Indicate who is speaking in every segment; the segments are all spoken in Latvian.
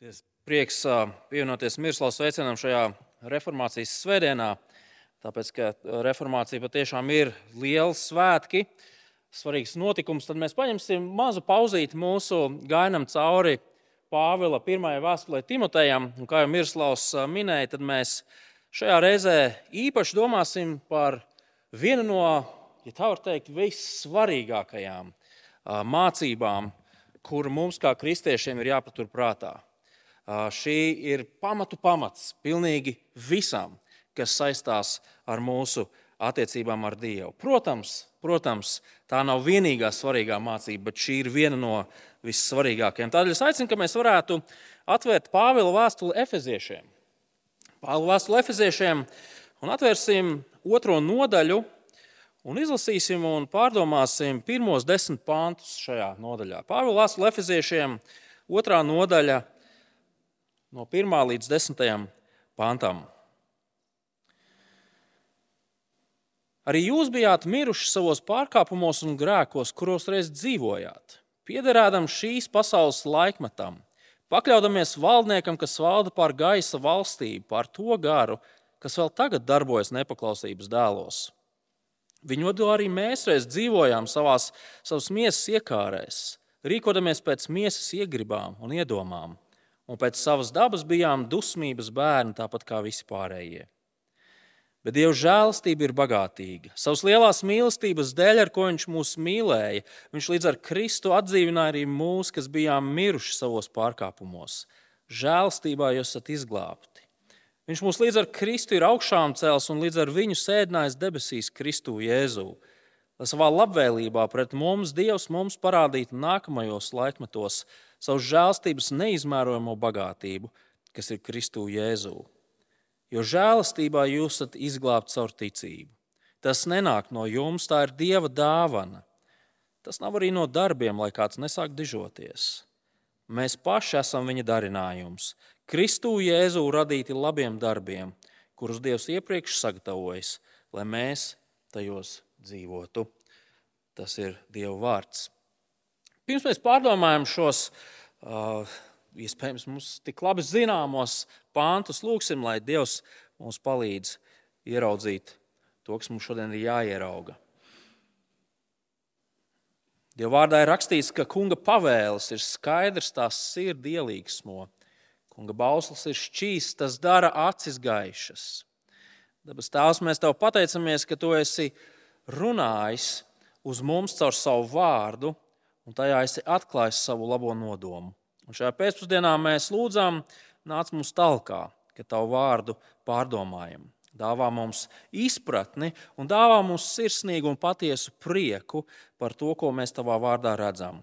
Speaker 1: Ties prieks pievienoties Mirslavas sveicienam šajā reformācijas svētdienā, tāpēc, ka reformācija patiešām ir liels svētki, svarīgs notikums. Tad mēs paņemsim mazu pauzīti mūsu gainam cauri Pāvila pirmajai vēstulē Timotejam. Un, kā jau Mirslavs minēja, tad mēs šajā reizē īpaši domāsim par vienu no, ja tā var teikt, vissvarīgākajām mācībām, kur mums kā kristiešiem ir jāpatur prātā. Šī ir pamatu pamats pilnīgi visam, kas saistās ar mūsu attiecībām ar Dievu. Protams, protams, tā nav vienīgā svarīgā mācība, bet šī ir viena no vissvarīgākajām. Tādēļ es aicinu, ka mēs varētu atvērt Pāvila vēstuli Efeziešiem. Pāvila vēstuli Efeziešiem un atvērsim otro nodaļu un izlasīsim un pārdomāsim pirmos desmit pāntus šajā nodaļā. Pāvila vēstuli Efeziešiem, otrā nodaļa no 1 līdz 10 pantam. Arī jūs bijāt miruši savos pārkāpumos un grēkos, kuros reiz dzīvojāt, piederādam šīs pasaules laikmetam, pakļaudamies valdniekam, kas valda pār gaisa valstību, pār to garu, kas vēl tagad darbojas nepaklausības dēlos. Viņu vadū arī mēs reiz dzīvojām savās, savas miesas iekārēs, rīkodamies pēc miesas iegribām un iedomām un pēc savas dabas bijām dusmības bērni, tāpat kā visi pārējie. Bet Dieva žēlastība ir bagātīga. Savas lielās mīlestības dēļ, ar ko Viņš mūs mīlēja, Viņš līdz ar Kristu atdzīvināja arī mūs, kas bijām miruši savos pārkāpumos. Žēlastībā jūs esat izglābti. Viņš mūs līdz ar Kristu ir augšām cēlis un līdz ar viņu sēdinājis debesīs Kristu Jēzu. Lai savā labvēlībā pret mums Dievs mums parādītu nākamajos laikmetos savu žēlstības neizmērojamo bagātību, kas ir Kristū Jēzū. Jo žēlastībā jūs esat izglābti caur ticību. Tas nenāk no jums, tā ir Dieva dāvana. Tas nav arī no darbiem, lai kāds nesāk dižoties. Mēs paši esam viņa darinājums. Kristū Jēzu radīti labiem darbiem, kurus Dievs iepriekš sagatavojis, lai mēs tajos dzīvotu. Tas ir Dieva vārds. Pirms mēs pārdomājam šos iespējams mums tik labi zināmos pāntus, lūgsim, lai Dievs mums palīdz ieraudzīt to, kas mums šodien ir jāierauga. Dieva vārdā ir rakstīts, ka kunga pavēles ir skaidrs, tās sirds ielīgsmo. Kunga bauslis ir šķīsts, tas dara acis gaišas. Dabas tēvs, mēs tev pateicamies, ka tu esi runājis uz mums caur savu vārdu, un tajā esi atklājis savu labo nodomu. Un šajā pēcpusdienā mēs lūdzām, nāc mums talkā, ka tavu vārdu pārdomājam. Dāvā mums izpratni un dāvā mums sirsnīgu un patiesu prieku par to, ko mēs tavā vārdā redzam.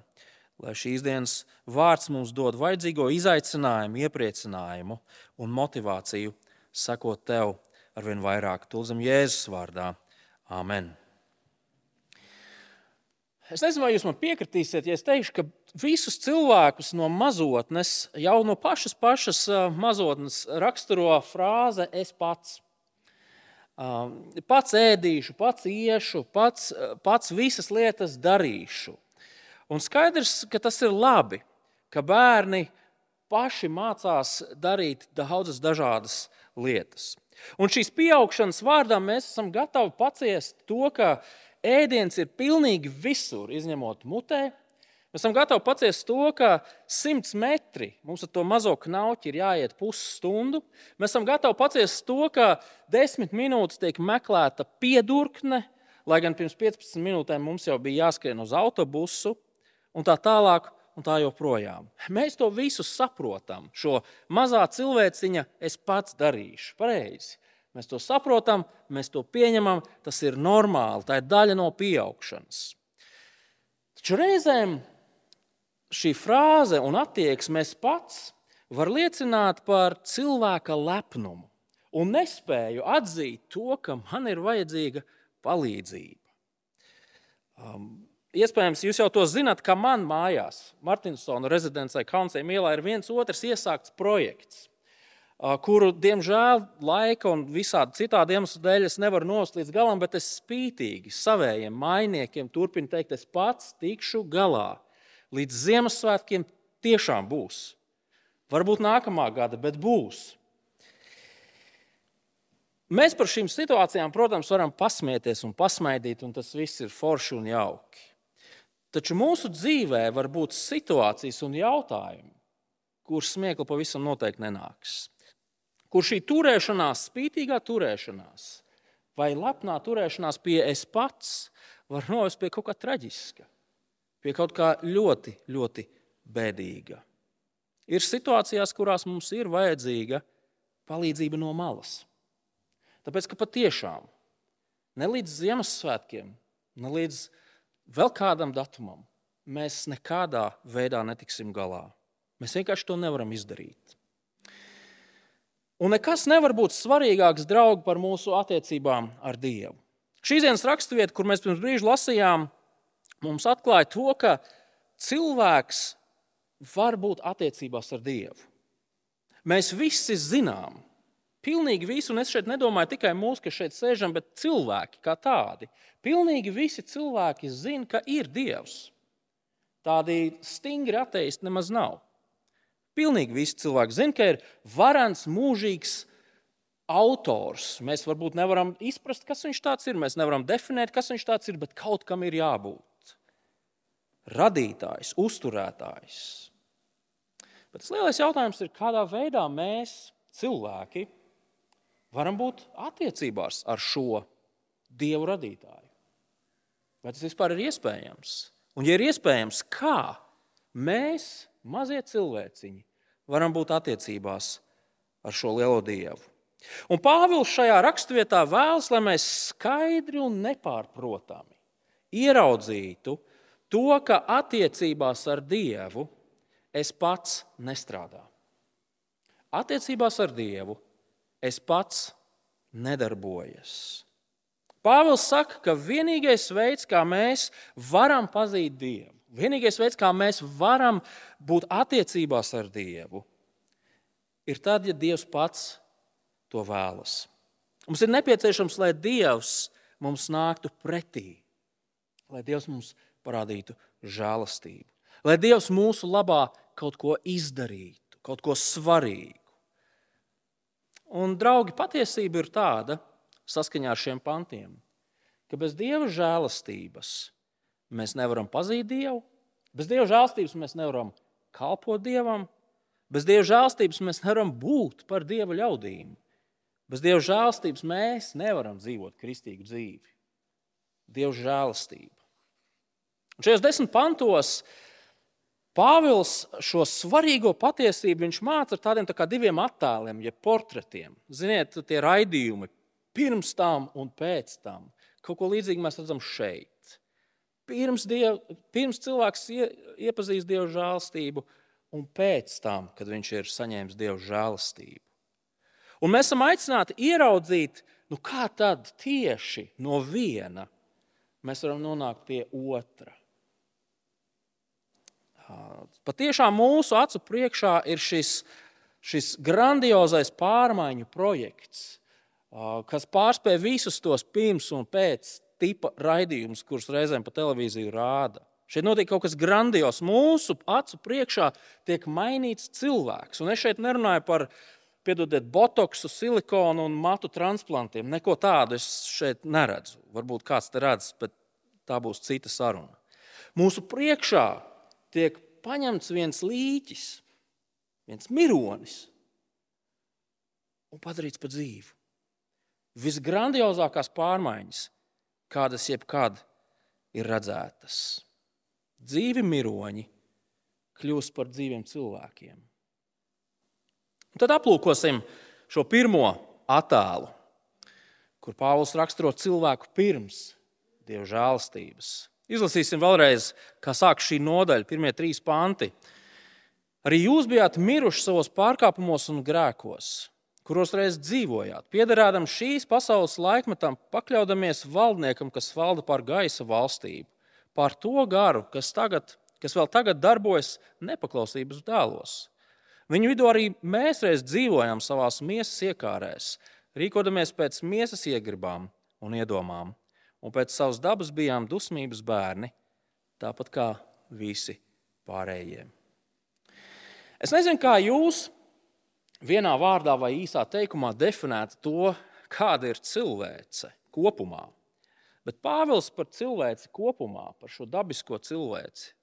Speaker 1: Lai šīs dienas vārds mums dod vajadzīgo izaicinājumu, iepriecinājumu un motivāciju sekot tev arvien vairāk. Tulzam Jēzus vārdā. Amen! Es nezinu, vai jūs man piekritīsiet, ja es teikšu, ka visus cilvēkus no mazotnes, jau no pašas, pašas mazotnes raksturo frāze es pats. Pats ēdīšu, pats iešu, pats, pats visas lietas darīšu. Un skaidrs, ka tas ir labi, ka bērni paši mācās darīt daudzas dažādas lietas. Un šīs pieaugšanas vārdā mēs esam gatavi paciest to, ka ēdiens ir pilnīgi visur, izņemot mutē. Mēs esam gatavi paciest to, ka 100 metri mums ar to mazo knauķi ir jāiet pusstundu. Mēs esam gatavi paciest to, ka 10 minūtes tiek meklēta piedurkne, lai gan pirms 15 minūtēm mums jau bija jāskrien uz autobusu un tā tālāk. Un tā joprojām. Mēs to visu saprotam. Šo mazā cilvēciņa es pats darīšu. Pareizi. Mēs to saprotam, mēs to pieņemam, tas ir normāli, tā ir daļa no pieaugšanas. Taču reizēm šī frāze un attieksme pats var liecināt par cilvēka lepnumu un nespēju atzīt to, ka man ir vajadzīga palīdzība. Um, iespējams, jūs jau to zinat, ka man mājās, Martinsona rezidencē, Kaunsē ielā, ir viens otrs iesākts projekts kuru, diemžēl, laika un visādi citādi iemeslu dēļ es nevaru nost līdz galam, bet es spītīgi saviem mainiekiem turpinu teikt, es pats tikšu galā. Līdz Ziemassvētkiem tiešām būs. Varbūt nākamā gada, bet būs. Mēs par šīm situācijām, protams, varam pasmieties un pasmaidīt, un tas viss ir forši un jauki. Taču mūsu dzīvē var būt situācijas un jautājumi, kurus smiekli pavisam noteikti nenāks. Kur šī turēšanās, spītīgā turēšanās vai lepnā turēšanās pie es pats var novest pie kaut kā traģiska, pie kaut kā ļoti, ļoti bēdīga. Ir situācijās, kurās mums ir vajadzīga palīdzība no malas. Tāpēc, ka patiešām ne līdz Ziemassvētkiem, ne līdz vēl kādam datumam mēs nekādā veidā netiksim galā. Mēs vienkārši to nevaram izdarīt. Un nekas nevar būt svarīgāks, draugi, par mūsu attiecībām ar Dievu. Šīs dienas raksturvieta, kur mēs pirms brīža lasījām, mums atklāja to, ka cilvēks var būt attiecībās ar Dievu. Mēs visi zinām, Pilnīgi visi, un es šeit nedomāju tikai mūsu, kas šeit sēžam, bet cilvēki kā tādi. Pilnīgi visi cilvēki zina, ka ir Dievs. Tādi stingri ateisti nemaz nav. Pilnīgi visi cilvēki zina, ka ir varants, mūžīgs autors. Mēs varbūt nevaram izprast, kas viņš tāds ir. Mēs nevaram definēt, kas viņš tāds ir, bet kaut kam ir jābūt. Radītājs, uzturētājs. Bet tas lielais jautājums ir, kādā veidā mēs, cilvēki, varam būt attiecībās ar šo Dievu radītāju. Vai tas vispār ir iespējams? Un, ja ir iespējams, kā mēs, mazie cilvēciņi, varam būt attiecībās ar šo lielo Dievu? Un Pāvils šajā raksturvietā vēlas, lai mēs skaidri un nepārprotami ieraudzītu to, ka attiecībās ar Dievu es pats nestrādāju. Attiecībās ar Dievu es pats nedarbojos. Pāvils saka, ka vienīgais veids, kā mēs varam pazīt Dievu, vienīgais veids, kā mēs varam būt attiecībās ar Dievu, ir tad, ja Dievs pats to vēlas. Mums ir nepieciešams, lai Dievs mums nāktu pretī, lai Dievs mums parādītu žēlastību, lai Dievs mūsu labā kaut ko izdarītu, kaut ko svarīgu. Un, draugi, patiesība ir tāda, saskaņā ar šiem pantiem, ka bez dieva žēlastības mēs nevaram pazīt Dievu, bez dieva žēlastības mēs nevaram kalpot Dievam, bez dieva žēlastības mēs nevaram būt par dieva ļaudīm. Bez dieva žēlastības mēs nevaram dzīvot kristīgu dzīvi. Dieva žēlastība. Un šajos desmit pantos Pāvils šo svarīgo patiesību māca ar tādiem tā diviem attēliem, jeb portretiem. Ziniet, tie raidījumi pirms tam un pēc tam. Kaut ko līdzīgu mēs redzam šeit. Pirms, diev, pirms cilvēks iepazīst Dieva žēlstību, un pēc tam, kad viņš ir saņēmis Dieva žēlstību. Un mēs esam aicināti ieraudzīt, nu kā tad tieši no viena mēs varam nonākt pie otra. Patiešām mūsu acu priekšā ir šis, šis grandiozais pārmaiņu projekts, kas pārspēj visus tos pirms un pēc tipa raidījumus, kurus reizēm pa televīziju rāda. Šeit notiek kaut kas grandios. Mūsu acu priekšā tiek mainīts cilvēks. Un es šeit nerunāju par piedodiet, botoksu, silikonu un matu transplantiem. Neko tādu es šeit neredzu. Varbūt kāds te redz, bet tā būs cita saruna. Mūsu priekšā tiek paņemts viens līķis, viens mironis un padarīts par dzīvu. Visgrandiozākās pārmaiņas, kādas jebkad ir redzētas. Dzīvi miroņi kļūst par dzīviem cilvēkiem. Un tad aplūkosim šo pirmo attēlu, kur Pāvils raksturo cilvēku pirms dieva žēlstības. Izlasīsim vēlreiz, kā sāk šī nodaļa, pirmie trīs panti. Arī jūs bijāt miruši savos pārkāpumos un grēkos, kuros reiz dzīvojāt, piederādam šīs pasaules laikmetam, pakļaudamies valdniekam, kas valda pār gaisa valstību, pār to garu, kas, tagad, kas vēl tagad darbojas nepaklausības dēlos. Viņu vidū arī mēs reiz dzīvojām savā miesas iekārēs, rīkodamies pēc miesas iegribām un iedomām un pēc savas dabas bijām dusmības bērni, tāpat kā visi pārējie. Es nezinu, kā jūs vienā vārdā vai īsā teikumā definētu to, kāda ir cilvēce kopumā. Bet Pāvils par cilvēci kopumā, par šo dabisko cilvēci,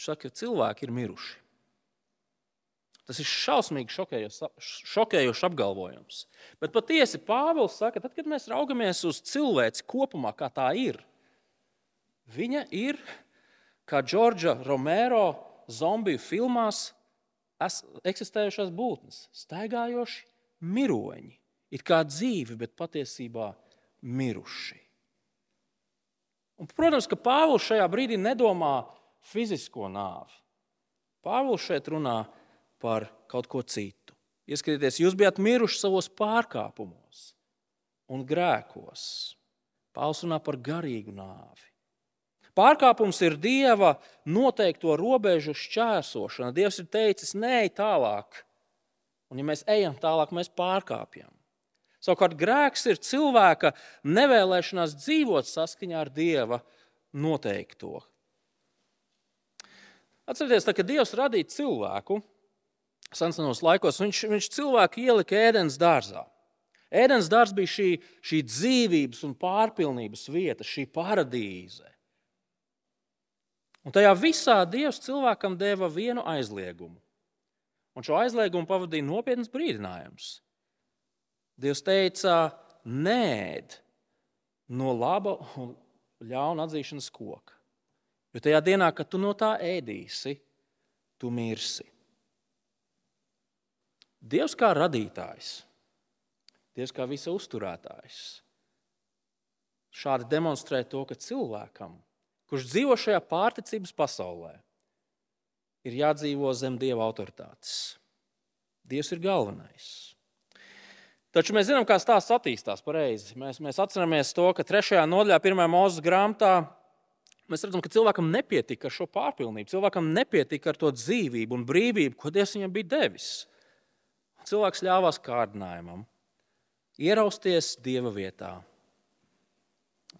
Speaker 1: saka, ka cilvēki ir miruši. Tas ir šausmīgi šokējošs apgalvojums. Bet patiesi Pāvils saka, tad, kad mēs raugamies uz cilvēci kopumā, kā tā ir, viņa ir, kā Džordža Romero zombiju filmās, eksistējušās būtnes, staigājoši miroņi. It kā dzīvi, bet patiesībā miruši. Un, protams, ka Pāvils šajā brīdī nedomā fizisko nāvi. Pāvils šeit runā par kaut ko citu. Ieskatieties, jūs bijat miruši savos pārkāpumos un grēkos. Pāvils runā par garīgu nāvi. Pārkāpums ir Dieva noteikto robežu šķērsošana. Dievs ir teicis, nē, tālāk. Un, ja mēs ejam tālāk, mēs pārkāpjam. Savukārt grēks ir cilvēka nevēlēšanās dzīvot saskaņā ar Dieva noteikto. Atcerieties, tā, kad Dievs radīja cilvēku senos laikos, viņš, viņš cilvēku ielika ēdienas dārzā. Ēdienas dārzs bija šī, šī dzīvības un pārpilnības vieta, šī paradīze. Un tajā visā Dievs cilvēkam deva vienu aizliegumu. Un šo aizliegumu pavadīja nopietns brīdinājums. Dievs teica, nē, no laba un ļauna atzīšanas koka. Jo tajā dienā, kad tu no tā ēdīsi, tu mirsi. Dievs kā radītājs, Dievs kā visa uzturētājs, šādi demonstrē to, ka cilvēkam, kurš dzīvo šajā pārticības pasaulē, ir jādzīvo zem Dieva autoritātes. Dievs ir galvenais. Taču mēs zinām, kā stāsts attīstās pareizi. Mēs, mēs atceramies to, ka trešajā nodaļā, pirmā mūzes grāmatā, mēs redzam, ka cilvēkam nepietika ar šo pārpilnību. Cilvēkam nepietika ar to dzīvību un brīvību, ko Dievs viņam bija devis. Cilvēks ļāvās kārdinājumam, ierausties Dieva vietā.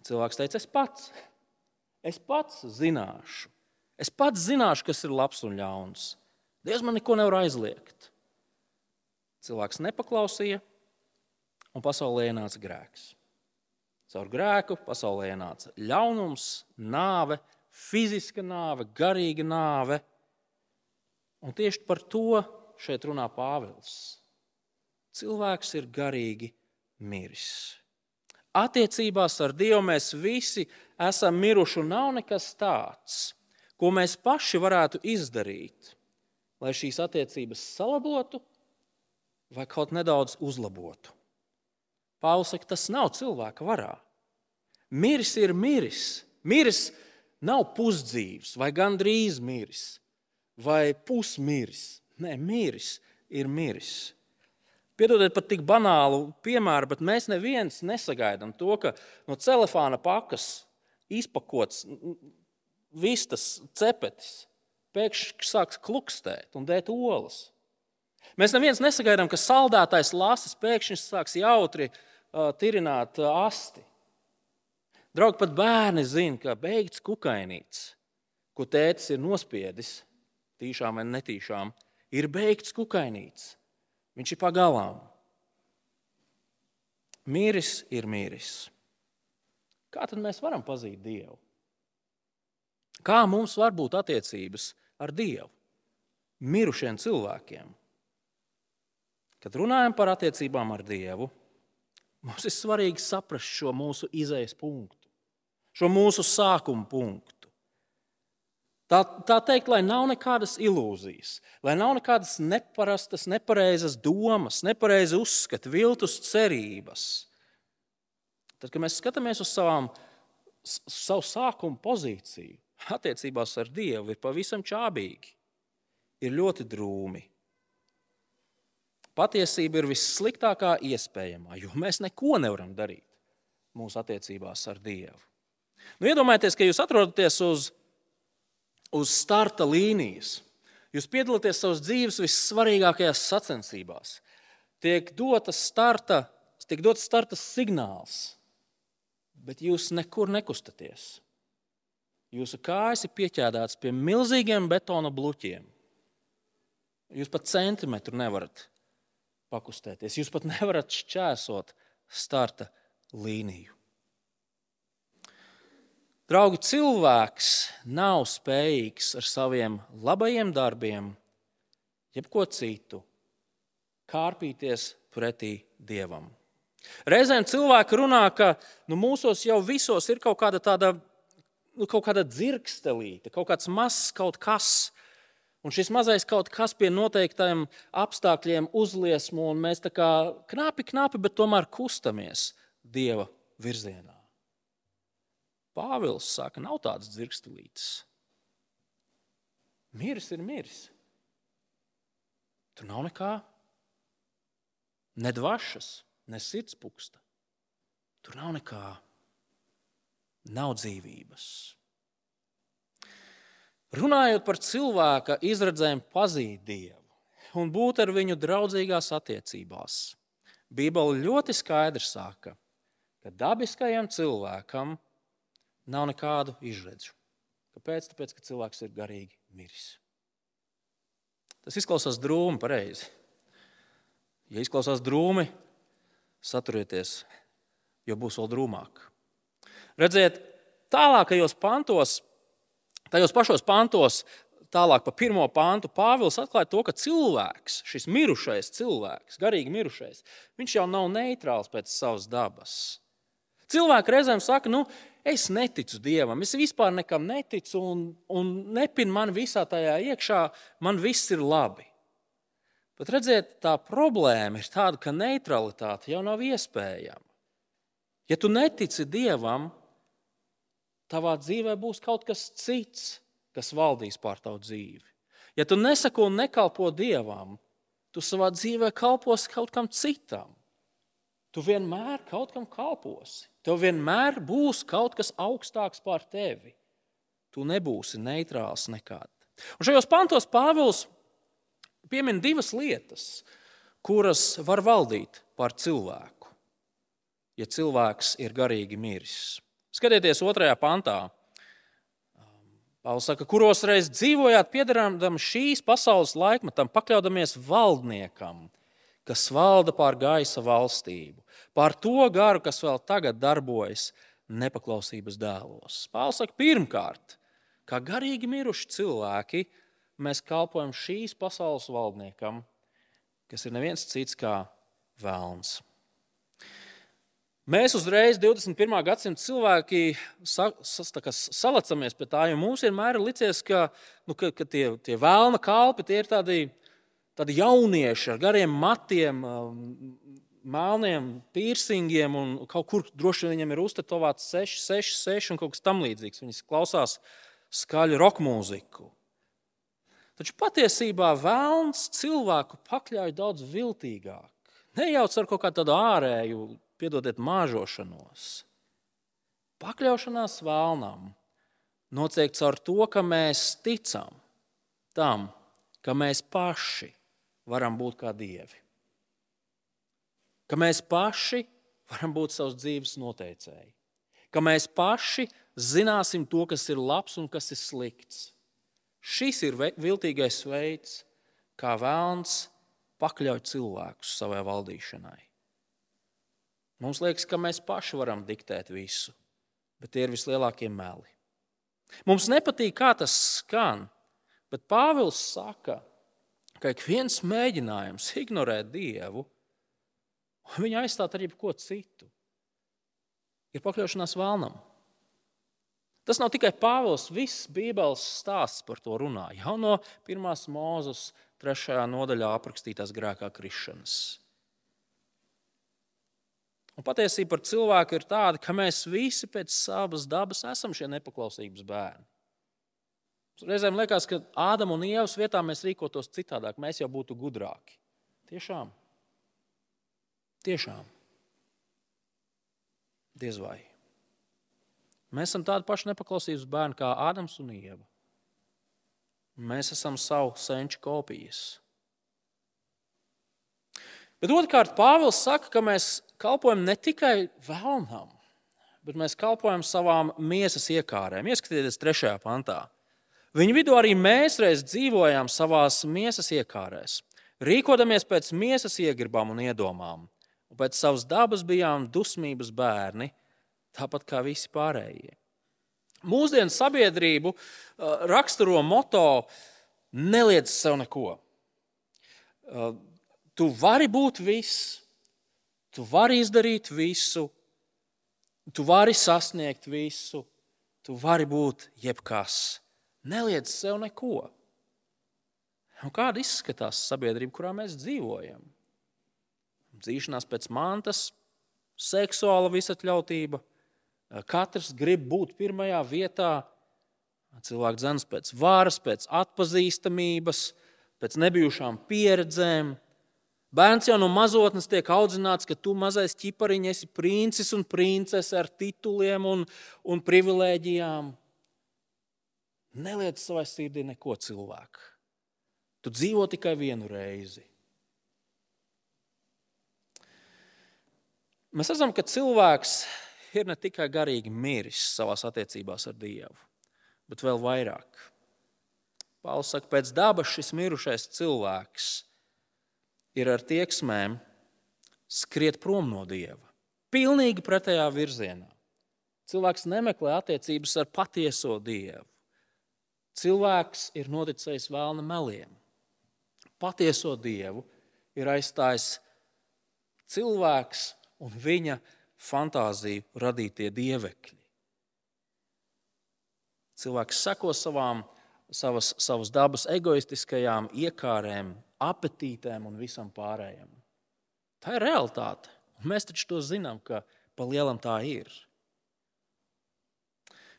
Speaker 1: Cilvēks teica, es pats, es pats zināšu, es pats zināšu, kas ir labs un ļauns. Dievs man neko nevar aizliegt. Cilvēks nepaklausīja, un pasaulē ienāca grēks. Caur grēku pasaulē ienāca ļaunums, nāve, fiziska nāve, garīga nāve. Un tieši par to šeit runā Pāvils. Cilvēks ir garīgi miris. Attiecībās ar Dievu mēs visi esam miruši, un nav nekas tāds, ko mēs paši varētu izdarīt, lai šīs attiecības salabotu vai kaut nedaudz uzlabotu. Pāvils saka, tas nav cilvēka varā. Miris ir miris. Miris nav pusdzīvs vai gandrīz miris vai pusmiris. Nē, miris ir miris. Piedodiet par tik banālu piemēru, bet mēs neviens nesagaidām to, ka no telefona pakas izpakots vistas cepetis pēkšņi sāks klukstēt un dēt olas. Mēs neviens nesagaidām, ka saldētais lasis pēkšņi sāks jautri uh, tirināt asti. Draugi, pat bērni zina, ka beigts kukainīts, ko tētis ir nospiedis, tīšām vai netīšām, ir beigts kukainīts. Viņš ir pagalām. Mīris ir mīris. Kā tad mēs varam pazīt Dievu? Kā mums var būt attiecības ar Dievu, mirušiem cilvēkiem? Kad runājam par attiecībām ar Dievu, Mums ir svarīgi saprast šo mūsu izējas punktu, šo mūsu sākuma punktu. Tā, tā teikt, lai nav nekādas ilūzijas, lai nav nekādas neparastas, nepareizas domas, nepareizi uzskati, viltus cerības. Tad, kad mēs skatāmies uz savām, savu sākuma pozīciju, attiecībās ar Dievu, ir pavisam čābīgi, ir ļoti drūmi. Patiesība ir vissliktākā iespējamā, jo mēs neko nevaram darīt mūsu attiecībās ar Dievu. Nu, iedomājieties, ka jūs atrodaties uz, uz starta līnijas. Jūs piedalāties savas dzīves vissvarīgākajās sacensībās. Tiek dotas starta, tiek dots starta signāls, bet jūs nekur nekustaties. Jūsu kājas ir pieķēdātas pie milzīgiem betona bluķiem. Jūs pat centimetru nevarat pakustēties. Jūs pat nevarat šķērsot starta līniju. Draugi, cilvēks nav spējīgs ar saviem labajiem darbiem, jebko citu, kārpīties pretī dievam. Reizēm cilvēki runā, ka nu, mūsos jau visos ir kaut kāda tāda, nu, kaut kāda dzirkstelīte, kaut kāds mazs kaut kas, Un šis mazais kaut kas pie noteiktiem apstākļiem uzliesmo, un mēs tā kā knapi, knapi, bet tomēr kustamies Dieva virzienā. Pāvils saka, nav tādas dzirkstelītes. Miris ir miris. Tur nav nekā. Ne dvašas, ne sirdspūksta. Tur nav nekā. Nav dzīvības. Runājot par cilvēka izredzēm pazīt Dievu un būt ar viņu draudzīgās attiecībās, Bībele ļoti skaidri saka, ka dabiskajam cilvēkam nav nekādu izredzu. Kāpēc? Tāpēc, ka cilvēks ir garīgi miris. Tas izklausās drūmi, pareizi. Ja izklausās drūmi, saturieties, jo būs vēl drūmāk. Redziet, tālākajos pantos Tajos pašos pantos, tālāk pa pirmo pantu, Pāvils atklāja to, ka cilvēks, šis mirušais cilvēks, garīgi mirušais, viņš jau nav neitrāls pēc savas dabas. Cilvēki reizēm saka, nu, es neticu Dievam, es vispār nekam neticu, un, un nepin man visā tajā iekšā, man viss ir labi. Bet redziet, tā problēma ir tāda, ka neutralitāte jau nav iespējama. Ja tu netici Dievam, tavā dzīvē būs kaut kas cits, kas valdīs pār tavu dzīvi. Ja tu nesako un nekalpo dievam, tu savā dzīvē kalposi kaut kam citam. Tu vienmēr kaut kam kalposi. Tev vienmēr būs kaut kas augstāks par tevi. Tu nebūsi neitrāls nekad. Un šajos pantos Pāvils piemin divas lietas, kuras var valdīt pār cilvēku, ja cilvēks ir garīgi miris. Skatieties, otrajā pantā. Pāvils saka, kuros reiz dzīvojāt, piedarām šīs pasaules laikmetam, pakļaudamies valdniekam, kas valda pār gaisa valstību, pār to garu, kas vēl tagad darbojas nepaklausības dēlos. Pāvils saka, pirmkārt, kā garīgi miruši cilvēki, mēs kalpojam šīs pasaules valdniekam, kas ir neviens cits kā vēlns. Mēs uzreiz, 21. gadsimta cilvēki, sa, sa, salacamies pie tā, jo mums vienmēr ir licies, ka, nu, ka, ka tie, tie vēlna kalpi tie ir tādi, tādi jaunieši ar gariem matiem, melniem piercingiem, un kaut kur droši vien viņam ir uztetovēts 6, 6, 6 un kaut kas tamlīdzīgs. Viņi klausās skaļu roka mūziku. Taču patiesībā vēlns cilvēku pakļauj daudz viltīgāk. Nejauc ar kaut kādu ārēju piedodiet, māžošanos. Pakļaušanās vēlnam notiek caur to, ka mēs ticam tam, ka mēs paši varam būt kā dievi. Ka mēs paši varam būt savas dzīves noteicēji. Ka mēs paši zināsim to, kas ir labs un kas ir slikts. Šis ir viltīgais veids, kā vēlns pakļauj cilvēkus savai valdīšanai. Mums liekas, ka mēs paši varam diktēt visu, bet tie ir vislielākie meli. Mums nepatīk, kā tas skan, bet Pāvils saka, ka ik viens mēģinājums ignorēt Dievu, un viņu aizstāt ar jebko citu, ir pakļaušanās vēlnam. Tas nav tikai Pāvils, viss Bībeles stāsts par to runā. Jau no pirmās mūzes, trešajā nodaļā aprakstītās grēkā krišanas. Un patiesība par cilvēku ir tāda, ka mēs visi pēc savas dabas esam šie nepaklausības bērni. Reizēm liekas, ka Ādama un Ievas vietā mēs rīkotos citādāk, mēs jau būtu gudrāki. Tiešām. Tiešām. Diez vai. Mēs esam tādi paši nepaklausības bērni kā Ādams un Ieva. Mēs esam savu senču kopijas. Bet otrkārt, Pāvils saka, ka mēs kalpojam ne tikai vēlnam, bet mēs kalpojam savām miesas iekārēm. Ieskatieties, trešajā pantā. Viņu vidū arī mēs reiz dzīvojām savā miesas iekārēs, rīkodamies pēc miesas iegribām un iedomām, un pēc savas dabas bijām dusmības bērni, tāpat kā visi pārējie. Mūsdienu sabiedrību uh, raksturo moto: neliec sev neko. Uh, tu vari būt viss, tu vari izdarīt visu, tu vari sasniegt visu, tu vari būt jebkas. Neliec sev neko. Un kāda izskatās sabiedrība, kurā mēs dzīvojam? Dzīšanās pēc mantas, seksuāla visatļautība, katrs grib būt pirmajā vietā. Cilvēks dzens pēc varas, pēc atpazīstamības, pēc nebijušām pieredzēm. Bērns jau no mazotnes tiek audzināts, ka tu mazais ķipariņš esi princis un princese ar tituliem un, un privilēģijām. Neliec savai sirdī neko cilvēku. Tu dzīvo tikai vienu reizi. Mēs redzam, ka cilvēks ir ne tikai garīgi miris savā attiecībās ar Dievu, bet vēl vairāk. Pāvils saka, pēc dabas šis mirušais cilvēks ir ar tieksmēm skriet prom no Dieva. Pilnīgi pretējā virzienā. Cilvēks nemeklē attiecības ar patieso Dievu. Cilvēks ir noticējis vēlna meliem. Patieso dievu ir aizstājis cilvēks un viņa fantāziju radītie dievekļi. Cilvēks seko savām, savas, savas dabas egoistiskajām iekārēm, apetītēm un visam pārējam. Tā ir realitāte. Mēs taču to zinām, ka pa lielam tā ir.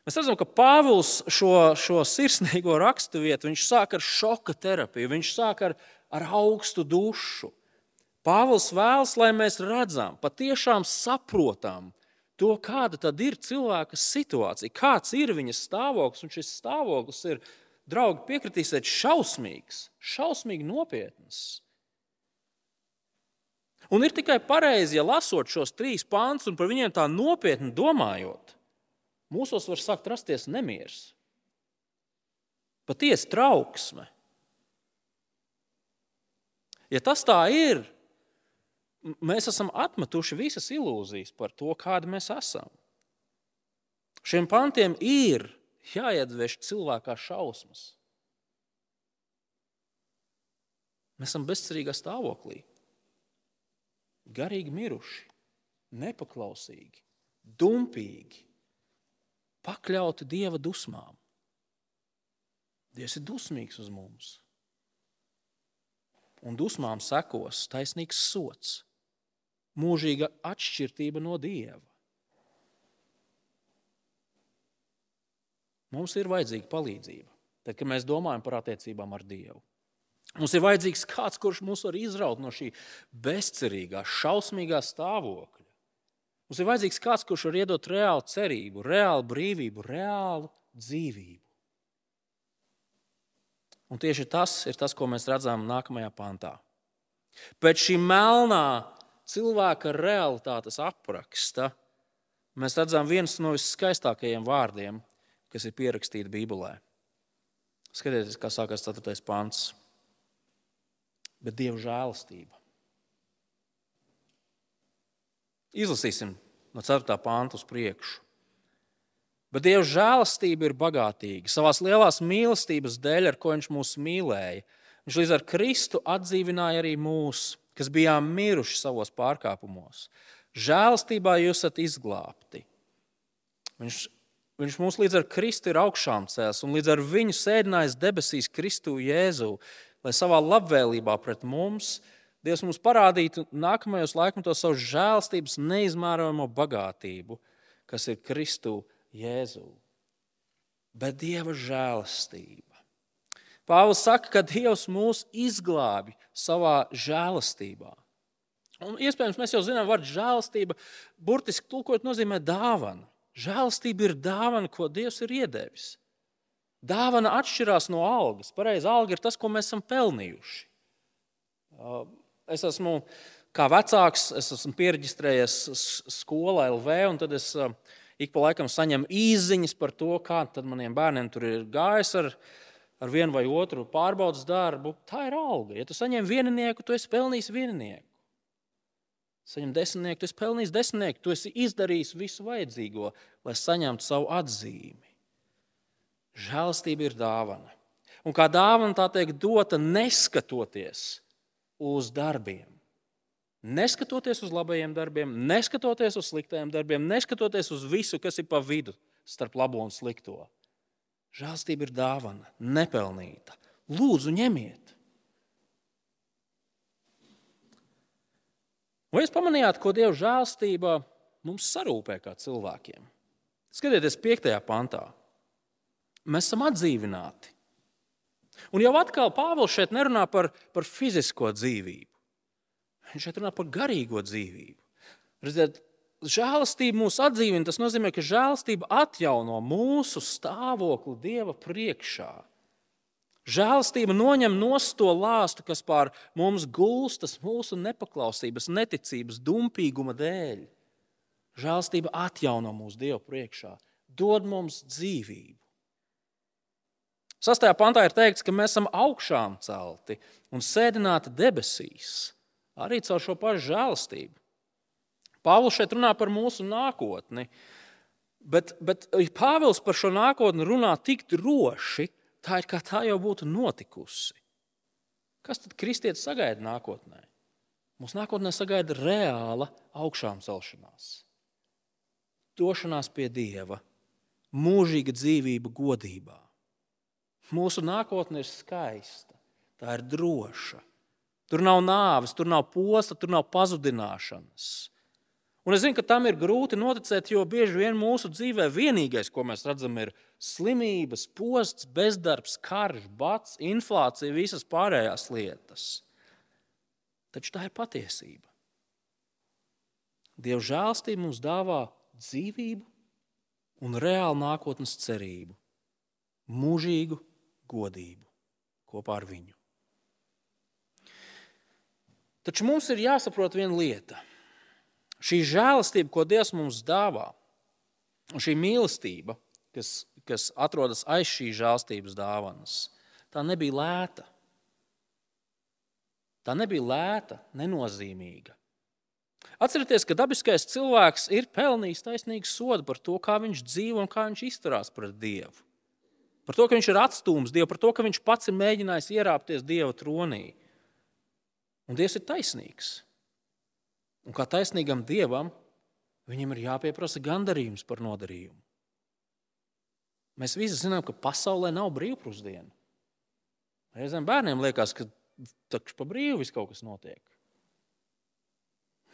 Speaker 1: Mēs redzam, ka Pāvils šo, šo sirsnīgo raksturvietu sāk ar šoka terapiju, viņš sāk ar, ar augstu dušu. Pāvils vēlas, lai mēs redzam, patiešām saprotam to, kāda tad ir cilvēka situācija, kāds ir viņa stāvoklis. Un šis stāvoklis ir, draugi, piekritīsiet, šausmīgs, šausmīgi nopietns. Un ir tikai pareizi, ja lasot šos trīs pāns un par viņiem tā nopietni domājot, mūsos var sākt rasties nemieris, patiesa trauksme. Ja tas tā ir, mēs esam atmetuši visas ilūzijas par to, kāda mēs esam. Šiem pantiem ir jāiedvež cilvēkā šausmas. Mēs esam bezcerīgā stāvoklī, garīgi miruši, nepaklausīgi, dumpīgi pakļauti dieva dusmām. Dievs ir dusmīgs uz mums. Un dusmām sekos taisnīgs sots, mūžīga atšķirība no dieva. Mums ir vajadzīga palīdzība, tad, kad mēs domājam par attiecībām ar Dievu. Mums ir vajadzīgs kāds, kurš mūs var izraut no šī bezcerīgā, šausmīgā stāvokļa. Mums ir vajadzīgs kāds, kurš var iedot reālu cerību, reālu brīvību, reālu dzīvību. Un tieši tas ir tas, ko mēs redzam nākamajā pantā. Pēc šī melnā cilvēka realitātes apraksta mēs redzam viens no viskaistākajiem vārdiem, kas ir pierakstīti Bībelē. Skatieties, kā sākās 4. pants. Bet Dieva žēlastība. Izlasīsim no 4. pānta uz priekšu. Bet Dieva žēlastība ir bagātīga. Savās lielās mīlestības dēļ, ar ko Viņš mūs mīlēja, Viņš līdz ar Kristu atdzīvināja arī mūs, kas bijām miruši savos pārkāpumos. Žēlastībā jūs esat izglābti. Viņš, viņš mūs līdz ar Kristu ir augšām cēlis un līdz ar viņu sēdinājis debesīs Kristu Jēzu, lai savā labvēlībā pret mums Dievs mums parādītu nākamajos laikmetos savu žēlstības neizmērojamo bagātību, kas ir Kristu Jēzū. Bet Dieva žēlastība. Pāvils saka, ka Dievs mūs izglābi savā žēlastībā. Un, iespējams, mēs jau zinām, ka žēlastība burtiski tulkot nozīmē dāvana. Žēlastība ir dāvana, ko Dievs ir iedevis. Dāvana atšķirās no algas. Pareizi, alga ir tas, ko mēs esam pelnījuši. Es esmu kā vecāks, es esmu pierģistrējies skolā LV, un tad es ik pa laikam saņem īsiņas par to, kā maniem bērniem tur ir gājis ar, ar vienu vai otru pārbaudas darbu. Tā ir alga. Ja tu saņem vieninieku, tu esi pelnījis vieninieku. Saņem desmitnieku, tu esi pelnījis desmitnieku, tu esi izdarījis visu vajadzīgo, lai saņemtu savu atzīmi. Žēlastība ir dāvana. Un kā dāvana tā tiek dota neskatoties uz darbiem. Neskatoties uz labajiem darbiem, neskatoties uz sliktajiem darbiem, neskatoties uz visu, kas ir pa vidu starp labo un slikto. Žēlstība ir dāvana, nepelnīta. Lūdzu, ņemiet! Vai jūs pamanījāt, ko Dieva žēlstība mums sarūpē kā cilvēkiem? Skatieties, 5. pantā. Mēs esam atdzīvināti. Un jau atkal Pāvils šeit nerunā par, par fizisko dzīvību. Viņš šeit runā par garīgo dzīvību. Redziet, žēlastība mūs atdzīvina. Tas nozīmē, ka žēlastība atjauno mūsu stāvokli Dieva priekšā. Žēlastība noņem to lāstu, kas pār mums gulstas mūsu nepaklausības, neticības, dumpīguma dēļ. Žēlastība atjauno mūsu Dievu priekšā, dod mums dzīvību. Sastajā pantā ir teikts, ka mēs esam augšām celti un sēdināti debesīs arī caur šo pašu žēlastību. Pāvils šeit runā par mūsu nākotni, bet, bet Pāvils par šo nākotni runā tik droši, tā ir kā tā jau būtu notikusi. Kas tad kristietis sagaida nākotnē? Mūsu nākotnē sagaida reāla augšām celšanās, došanās pie Dieva, mūžīga dzīvība godībā. Mūsu nākotne ir skaista, tā ir droša. Tur nav nāves, tur nav posta, tur nav pazudināšanas. Un es zinu, ka tam ir grūti noticēt, jo bieži vien mūsu dzīvē vienīgais, ko mēs redzam, ir slimības, posts, bezdarbs, karš, bats, inflācija, visas pārējās lietas. Taču tā ir patiesība. Dieva žēlstība mums dāvā dzīvību un reālu nākotnes cerību, mūžīgu godību kopā ar viņu. Taču mums ir jāsaprot viena lieta. Šī žēlastība, ko Dievs mums dāvā, un šī mīlestība, kas, kas atrodas aiz šīs žēlastības dāvanas, tā nebija lēta. Tā nebija lēta, nenozīmīga. Atcerieties, ka dabiskais cilvēks ir pelnījis taisnīgu sodu par to, kā viņš dzīvo un kā viņš izturās pret Dievu. Par to, ka viņš ir atstūmis Dievu, par to, ka viņš pats ir mēģinājis ierāpties Dieva tronī. Un Dievs ir taisnīgs. Un kā taisnīgam Dievam, viņam ir jāpieprasa gandarījums par nodarījumu. Mēs visi zinām, ka pasaulē nav brīvpusdienu. Reizēm bērniem liekas, ka taču pa brīvu viss kaut kas notiek.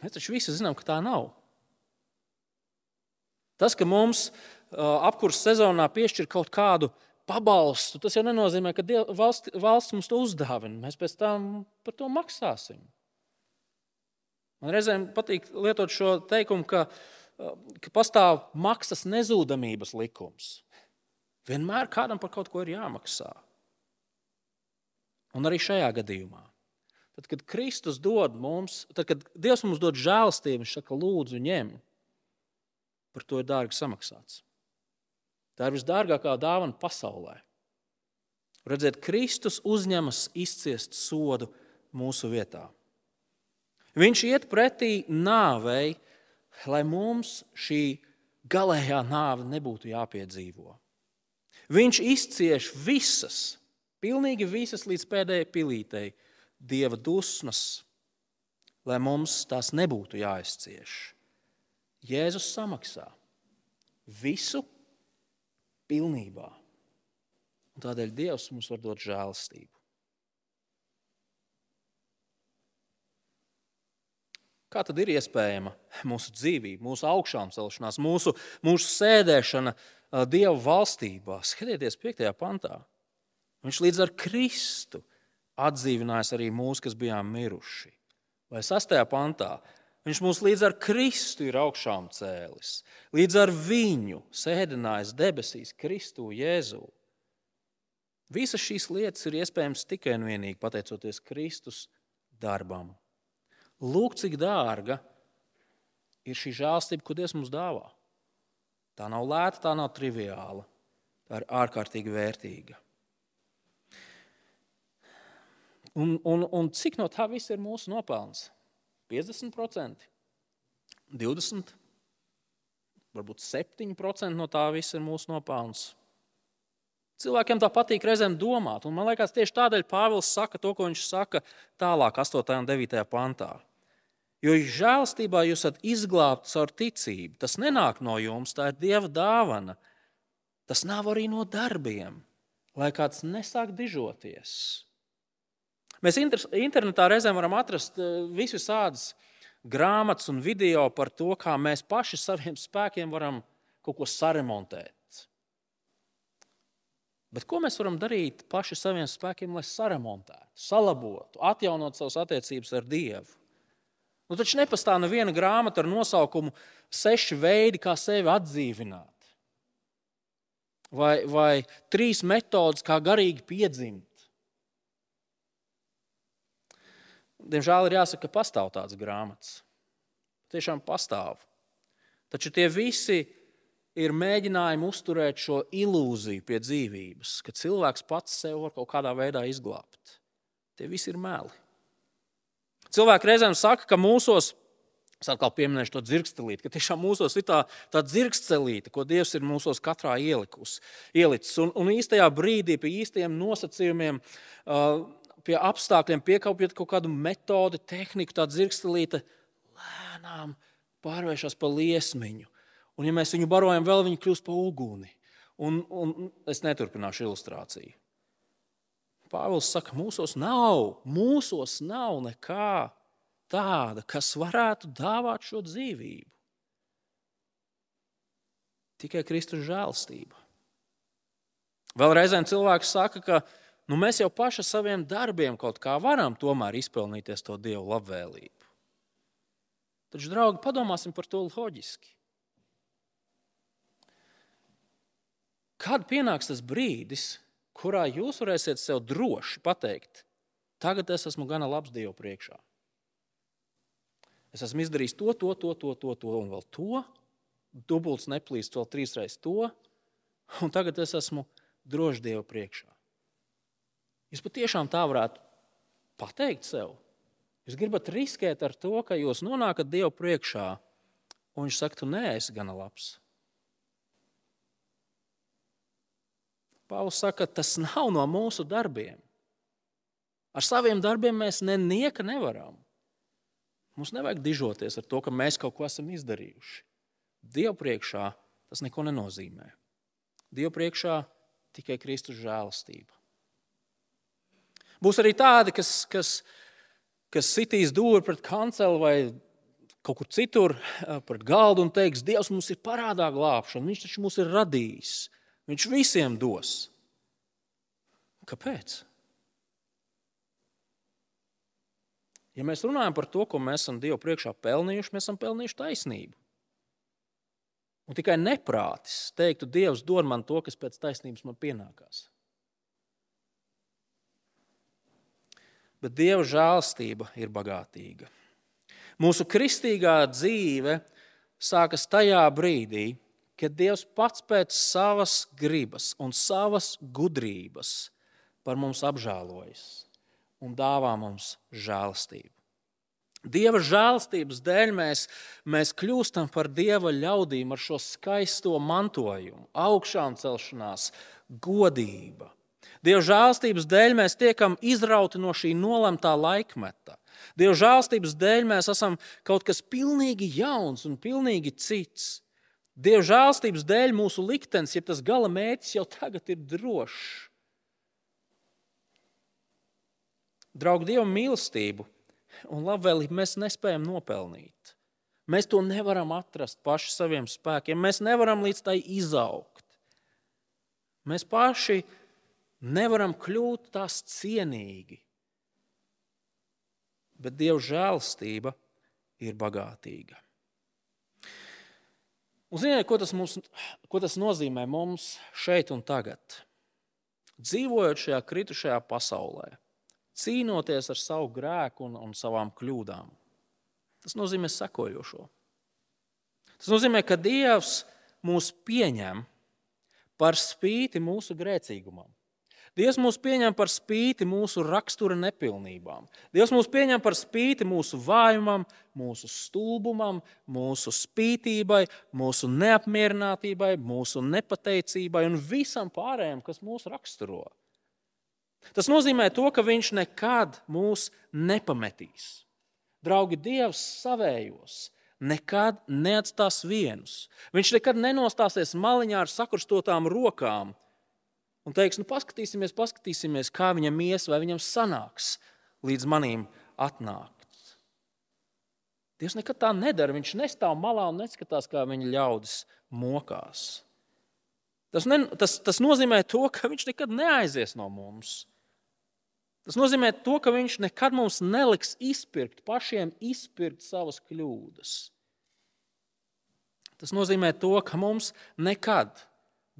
Speaker 1: Mēs taču visi zinām, ka tā nav. Tas, ka mums apkurss sezonā piešķir kaut kādu pabalstu, tas jau nenozīmē, ka valsts, valsts mums to uzdāvina. Mēs pēc tam par to maksāsim. Man reizēm patīk lietot šo teikumu, ka, ka pastāv maksas nezūdamības likums. Vienmēr kādam par kaut ko ir jāmaksā. Un arī šajā gadījumā. Tad, kad Kristus dod mums, tad, kad Dievs mums dod žēlstību, viņš saka, lūdzu, ņem, par to ir dārgi samaksāts. Tā ir visdārgākā dāvana pasaulē. Redziet, Kristus uzņemas izciest sodu mūsu vietā. Viņš iet pretī nāvei, lai mums šī galējā nāve nebūtu jāpiedzīvo. Viņš izcieš visas, pilnīgi visas līdz pēdējai pilītei, dieva dusmas, lai mums tās nebūtu jāizcieš. Jēzus samaksā visu pilnībā. Un tādēļ Dievs mums var dot žēlastību. Kā tad ir iespējama mūsu dzīvība, mūsu augšām celšanās, mūsu, mūsu sēdēšana Dieva valstībā? Skatieties, 5. pantā. Viņš līdz ar Kristu atdzīvinājis arī mūs, kas bijām miruši. Vai 6. pantā Viņš mūs līdz ar Kristu ir augšām cēlis, līdz ar viņu sēdinājis debesīs, Kristu Jēzu. Visas šīs lietas ir iespējams tikai un vienīgi pateicoties Kristus darbam. Lūk, cik dārga ir šī žēlstība, ko Dievs mums dāvā. Tā nav lēta, tā nav triviāla. Tā ir ārkārtīgi vērtīga. Un, un, un cik no tā viss ir mūsu nopelns? 50%, 20%, varbūt 7% no tā viss ir mūsu nopelns. Cilvēkiem tā patīk reizēm domāt, un man liekas, tieši tādēļ Pāvils saka to, ko viņš saka tālāk, 8. un 9. pantā. Jo žēlstībā jūs esat izglābti caur ticību. Tas nenāk no jums, tā ir Dieva dāvana. Tas nav arī no darbiem, lai kāds nesāk dižoties. Mēs internetā reizēm varam atrast eh, visus tādus grāmatas un video par to, kā mēs paši saviem spēkiem varam kaut ko saremontēt. Bet ko mēs varam darīt paši saviem spēkiem, lai saremontētu, salabotu, atjaunotu savas attiecības ar Dievu? Nu, taču nepastāv neviena grāmata ar nosaukumu Seši veidi, kā sevi atdzīvināt, vai, vai trīs metodes, kā garīgi piedzimt. Diemžēl ir jāsaka, ka pastāv tādas grāmatas. Tiešām pastāv. Taču tie visi ir mēģinājumi uzturēt šo ilūziju pie dzīvības, ka cilvēks pats sev var kaut kādā veidā izglābt. Tie visi ir meli. Cilvēki reizēm saka, ka mūsos, es atkal pieminēšu to dzirkstelīti, ka tiešām mūsos ir tā, tā dzirkstelīte, ko Dievs ir mūsos katrā ielikus, ielicis. Un, un īstajā brīdī, pie īstajiem nosacījumiem, pie apstākļiem, piekāpjot kaut kādu metodi, tehniku, tā dzirkstelīte lēnām pārvēršas par liesmiņu Un, ja mēs viņu barojam, vēl viņi kļūst par uguni. Un, un es neturpināšu ilustrāciju. Pāvils saka, mūsos nav, mūsos nav nekā tāda, kas varētu dāvāt šo dzīvību. Tikai Kristus žēlstība. Vēl reizēm cilvēks saka, ka nu, mēs jau paši saviem darbiem kaut kā varam tomēr izpelnīties to Dievu labvēlību. Taču, draugi, padomāsim par to loģiski. Kad pienāks tas brīdis, kurā jūs varēsiet sev droši pateikt, tagad es esmu gana labs Dievu priekšā. Es esmu izdarījis to, to, to, to, to, to un vēl to. Dubults neplīst vēl trīsreiz to, un tagad es esmu drošs Dieva priekšā. Jūs patiešām tā varētu pateikt sev. Jūs gribat riskēt ar to, ka jūs nonākat Dieva priekšā, un viņš saka, tu neesi gana labs. Pāvils saka, tas nav no mūsu darbiem. Ar saviem darbiem mēs nenieka nevaram. Mums nevajag dižoties ar to, ka mēs kaut ko esam izdarījuši. Dievu priekšā tas neko nenozīmē. Dievu priekšā tikai Kristus žēlastība. Būs arī tādi, kas, kas, kas sitīs dūri pret kanceli vai kaut kur citur eh, pret galdu un teiks, Dievs mums ir parādā glābšana, Viņš taču mūs ir radījis. Viņš visiem dos. Kāpēc? Ja mēs runājam par to, ko mēs esam Dievu priekšā pelnījuši, mēs esam pelnījuši taisnību. Un tikai neprātis teiktu, Dievs dod man to, kas pēc taisnības man pienākās. Bet Dieva žēlstība ir bagātīga. Mūsu kristīgā dzīve sākas tajā brīdī, kad Dievs pats pēc savas gribas un savas gudrības par mums apžēlojas un dāvā mums žēlastību. Dieva žēlastības dēļ mēs, mēs kļūstam par dieva ļaudīm ar šo skaisto mantojumu, augšām celšanās, godība. Dieva žēlastības dēļ mēs tiekam izrauti no šī nolemtā laikmeta. Dieva žēlastības dēļ mēs esam kaut kas pilnīgi jauns un pilnīgi cits. Dieva žēlstības dēļ mūsu liktenis, ja tas gala mērķis jau tagad ir drošs. Draugi, Dieva mīlestību un labvēlību mēs nespējam nopelnīt. Mēs to nevaram atrast paši saviem spēkiem. Mēs nevaram līdz tai izaugt. Mēs paši nevaram kļūt tās cienīgi. Bet Dieva žēlstība ir bagātīga. Un ziniet, ko tas, mums, ko tas nozīmē mums šeit un tagad? Dzīvojot šajā kritušajā pasaulē, cīnoties ar savu grēku un, un savām kļūdām. Tas nozīmē sekojošo. Tas nozīmē, ka Dievs mūs pieņem par spīti mūsu grēcīgumam. Dievs mūs pieņem par spīti mūsu rakstura nepilnībām. Dievs mūs pieņem par spīti mūsu vājumam, mūsu stulbumam, mūsu spītībai, mūsu neapmierinātībai, mūsu nepateicībai un visam pārējiem, kas mūs raksturo. Tas nozīmē to, ka Viņš nekad mūs nepametīs. Draugi, Dievs savējos nekad neatstās vienus. Viņš nekad nenostāsies maliņā ar sakrustotām rokām un teiks, nu, paskatīsimies, paskatīsimies, kā viņam ies, vai viņam sanāks līdz manim atnākt. Dievs nekad tā nedara. Viņš nestāv malā un neskatās, kā viņa ļaudis mokās. Tas, ne, tas, tas nozīmē to, ka viņš nekad neaizies no mums. Tas nozīmē to, ka viņš nekad mums neliks izpirkt, pašiem izpirkt savas kļūdas. Tas nozīmē to, ka mums nekad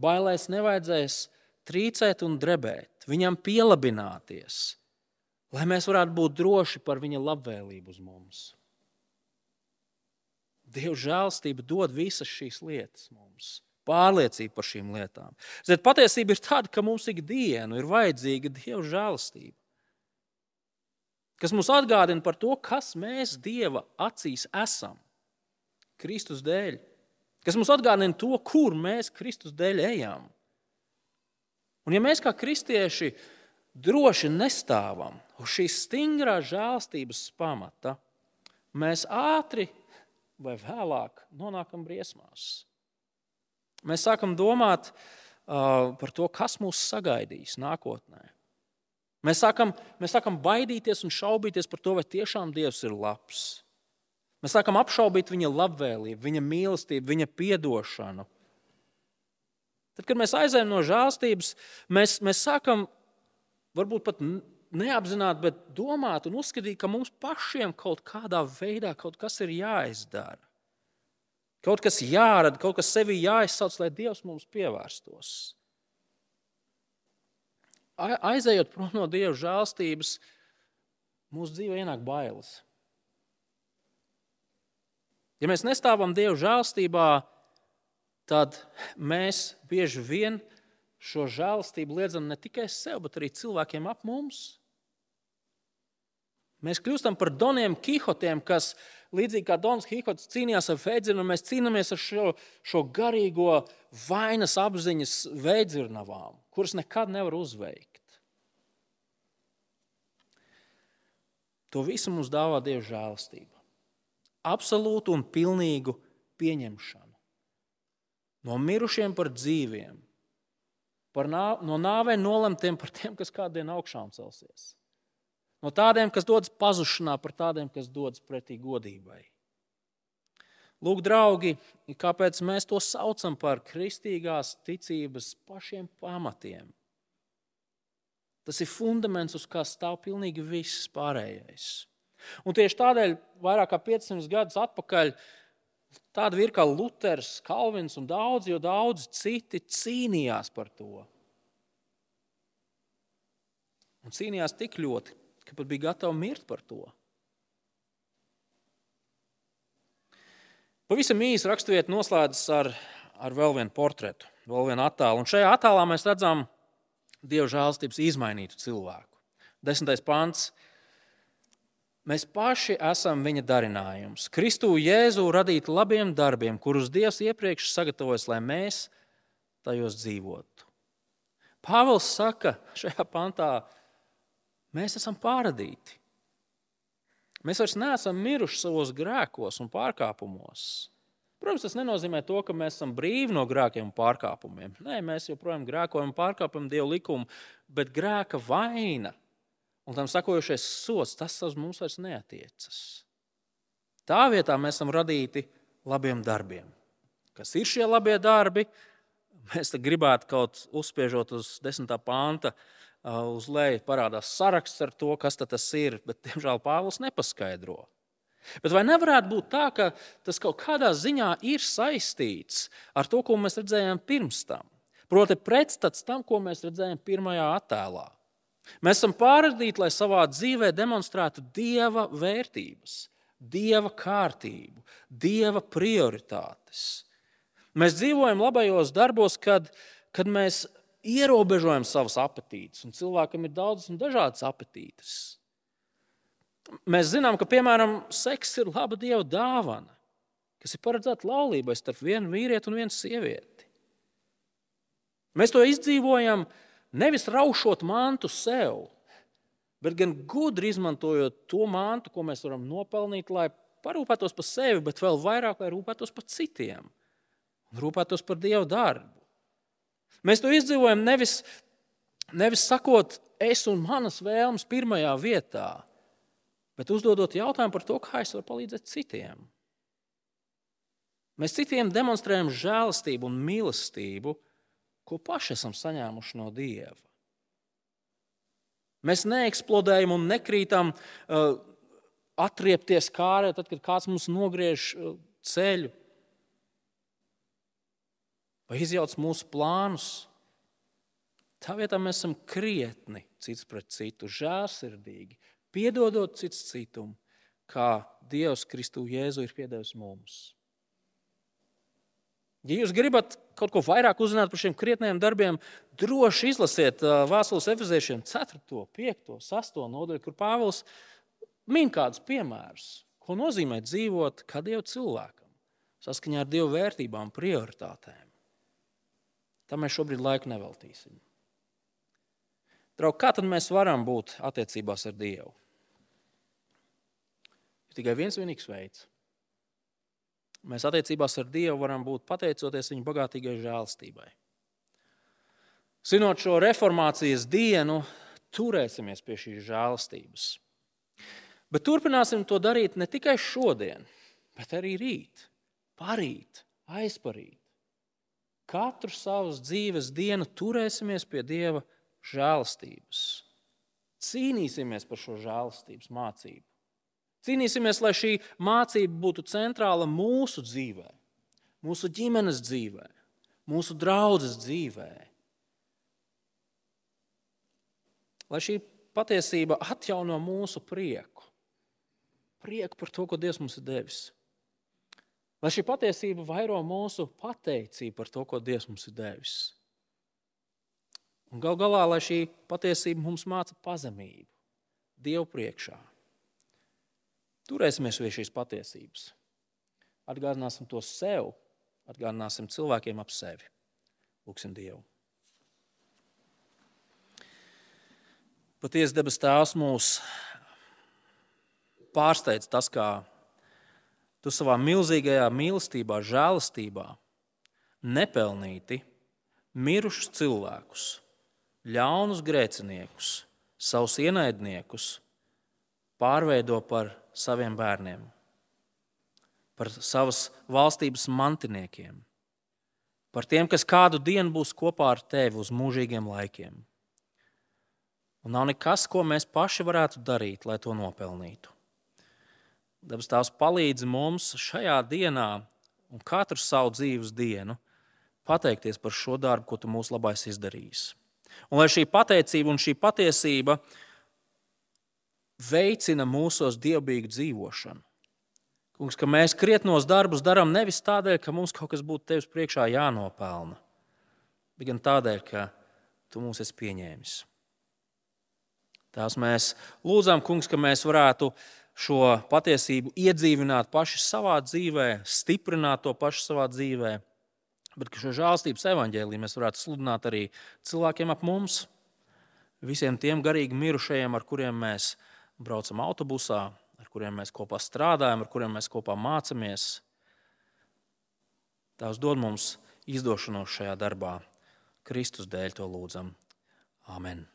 Speaker 1: bailēs nevajadzēs trīcēt un drebēt, viņam pielabināties, lai mēs varētu būt droši par viņa labvēlību uz mums. Dieva žēlstība dod visas šīs lietas mums, pārliecību par šīm lietām. Ziniet, patiesība ir tāda, ka mums ikdienu ir vajadzīga Dieva žēlstība, kas mums atgādina par to, kas mēs Dieva acīs esam Kristus dēļ, kas mums atgādina to, kur mēs Kristus dēļ ejam. Un ja mēs kā kristieši droši nestāvam uz šīs stingrās žēlstības pamata, mēs ātri vai vēlāk nonākam briesmās. Mēs sākam domāt uh, par to, kas mūs sagaidīs nākotnē. Mēs sākam, mēs sākam baidīties un šaubīties par to, vai tiešām Dievs ir labs. Mēs sākam apšaubīt viņa labvēlību, viņa mīlestību, viņa atdošanu. Tad, kad mēs aizējām no žēlstības, mēs, mēs sākam varbūt pat neapzināti, bet domāt un uzskatīt, ka mums pašiem kaut kādā veidā kaut kas ir jāizdara. Kaut kas jārada, kaut kas sevi jāizsauc, lai Dievs mums pievērstos. Aizejot prom no Dieva žēlstības, mūsu dzīvē ienāk bailes. Ja mēs nestāvam Dieva žēlstībā, tad mēs bieži vien šo žēlastību liedzam ne tikai sev, bet arī cilvēkiem ap mums. Mēs kļūstam par Doniem Kihotiem, kas līdzīgi kā Dons Kihots cīnījās ar veidzirnu, mēs cīnāmies ar šo, šo garīgo vainas apziņas veidzirnavām, kuras nekad nevar uzveikt. To visu mums dāvā Dieva žēlastība. Absolūtu un pilnīgu pieņemšanu no mirušiem par dzīviem, par nā, no nāvei nolemtiem par tiem, kas kādien augšām celsies. No tādiem, kas dodas pazušanā, par tādiem, kas dodas pretī godībai. Lūk, draugi, kāpēc mēs to saucam par kristīgās ticības pašiem pamatiem? Tas ir fundaments, uz kā stāv pilnīgi viss pārējais. Un tieši tādēļ, vairāk kā 500 gadus atpakaļ, uh, Tāda ir kā Luters, Kalvins un daudzi, jo daudzi citi cīnījās par to. Un cīnījās tik ļoti, ka pat bija gatavi mirt par to. Pavisam īsi raksturvieta noslēdzas ar, ar vēl vienu portretu, vēl vienu attēlu. Un šajā attēlā mēs redzam Dieva žēlstības izmainītu cilvēku. Desmitais pants Mēs paši esam viņa darinājums. Kristu Jēzu radīt labiem darbiem, kurus Dievs iepriekš sagatavojas, lai mēs tajos dzīvotu. Pāvils saka šajā pantā, mēs esam pāradīti. Mēs vairs neesam miruši savos grēkos un pārkāpumos. Protams, tas nenozīmē to, ka mēs esam brīvi no grēkiem un pārkāpumiem. Nē, mēs joprojām grēkojam un pārkāpjam Dieva likumu, bet grēka vaina un tam sakojošais sots, tas uz mums vairs neatiecas. Tā vietā mēs esam radīti labiem darbiem. Kas ir šie labie darbi? Mēs gribētu kaut uzspiežot uz desmitā panta, uz leju parādās saraksts ar to, kas tas ir, bet, diemžēl, Pāvils nepaskaidro. Bet vai nevarētu būt tā, ka tas kaut kādā ziņā ir saistīts ar to, ko mēs redzējām pirms tam? Proti, pretstats tam, ko mēs redzējām pirmajā attēlā. Mēs esam pārradīti, lai savā dzīvē demonstrētu dieva vērtības, dieva kārtību, dieva prioritātes. Mēs dzīvojam labajos darbos, kad, kad mēs ierobežojam savus apetītus, un cilvēkam ir daudzas un dažādas apetītes. Mēs zinām, ka, piemēram, seks ir laba dieva dāvana, kas ir paredzēta laulībai starp vienu vīrieti un vienu sievieti. Mēs to izdzīvojam nevis raušot mantu sev, bet gan gudri izmantojot to mantu, ko mēs varam nopelnīt, lai parūpētos par sevi, bet vēl vairāk, lai rūpētos par citiem un rūpētos par Dieva darbu. Mēs to izdzīvojam nevis, nevis sakot, es un manas vēlmes pirmajā vietā, bet uzdodot jautājumu par to, kā es varu palīdzēt citiem. Mēs citiem demonstrējam žēlastību un mīlestību, ko paši esam saņēmuši no Dieva. Mēs neeksplodējam un nekrītam, uh, atriepties kārē, tad, kad kāds mums nogriež uh, ceļu vai izjauc mūsu plānus. Tā vietā mēs esam krietni cits pret citu, žēlsirdīgi, piedodot cits citam, kā Dievs Kristu Jēzu ir piedevis mums. Ja jūs gribat kaut ko vairāk uzzināt par šiem krietniem darbiem, droši izlasiet Vēstules efeziešiem 4, 5, 6 nodaļu, kur Pāvils min kādus piemērus, ko nozīmē dzīvot kā Dieva cilvēkam, saskaņā ar Dieva vērtībām, prioritātēm. Tam mēs šobrīd laiku neveltīsim. Draugi, kā tad mēs varam būt attiecībās ar Dievu? Ir tikai viens vienīgs veids Mēs attiecībās ar Dievu varam būt pateicoties viņa bagātīgai žēlstībai. Zinot šo reformācijas dienu, turēsimies pie šīs žēlstības. Bet turpināsim to darīt ne tikai šodien, bet arī rīt, parīt, aizparīt. Katru savas dzīves dienu turēsimies pie Dieva žēlstības. Cīnīsimies par šo žēlstības mācību. Cīnīsimies, lai šī mācība būtu centrāla mūsu dzīvē, mūsu ģimenes dzīvē, mūsu draudzes dzīvē. Lai šī patiesība atjauno mūsu prieku, prieku par to, ko Dievs mums ir devis. Lai šī patiesība vairo mūsu pateicību par to, ko Dievs mums ir devis. Un gal galā, lai šī patiesība mums māca pazemību Dievu priekšā. Turēsimies pie šīs patiesības. Atgādināsim to sev, atgādināsim cilvēkiem ap sevi. Lūksim Dievu. Patiesi debes Tēvs mūs pārsteidz tas, kā tu savā milzīgajā mīlestībā, žēlastībā nepelnīti mirušus cilvēkus, ļaunus grēciniekus, savus ienaidniekus pārveido par saviem bērniem, par savas valstības mantiniekiem, par tiem, kas kādu dienu būs kopā ar tevi uz mūžīgiem laikiem. Un nav nekas, ko mēs paši varētu darīt, lai to nopelnītu. Dabas tās palīdz mums šajā dienā un katru savu dzīves dienu pateikties par šo darbu, ko tu mūsu labais izdarījis. Un lai šī pateicība un šī patiesība veicina mūsos dievbijīgu dzīvošanu. Kungs, ka mēs krietnos darbus darām nevis tādēļ, ka mums kaut kas būtu tevis priekšā jānopelna, bet gan tādēļ, ka tu mūs esi pieņēmis. Tās mēs lūdzam, Kungs, ka mēs varētu šo patiesību iedzīvināt paši savā dzīvē, stiprināt to pašu savā dzīvē, bet ka šo žēlstības evaņģēlīju mēs varētu sludināt arī cilvēkiem ap mums, visiem tiem garīgi mirušajiem, ar kuriem mēs esam braucam autobusā, ar kuriem mēs kopā strādājam, ar kuriem mēs kopā mācāmies. Tās dod mums izdošanos šajā darbā. Kristus dēļ to lūdzam. Amen.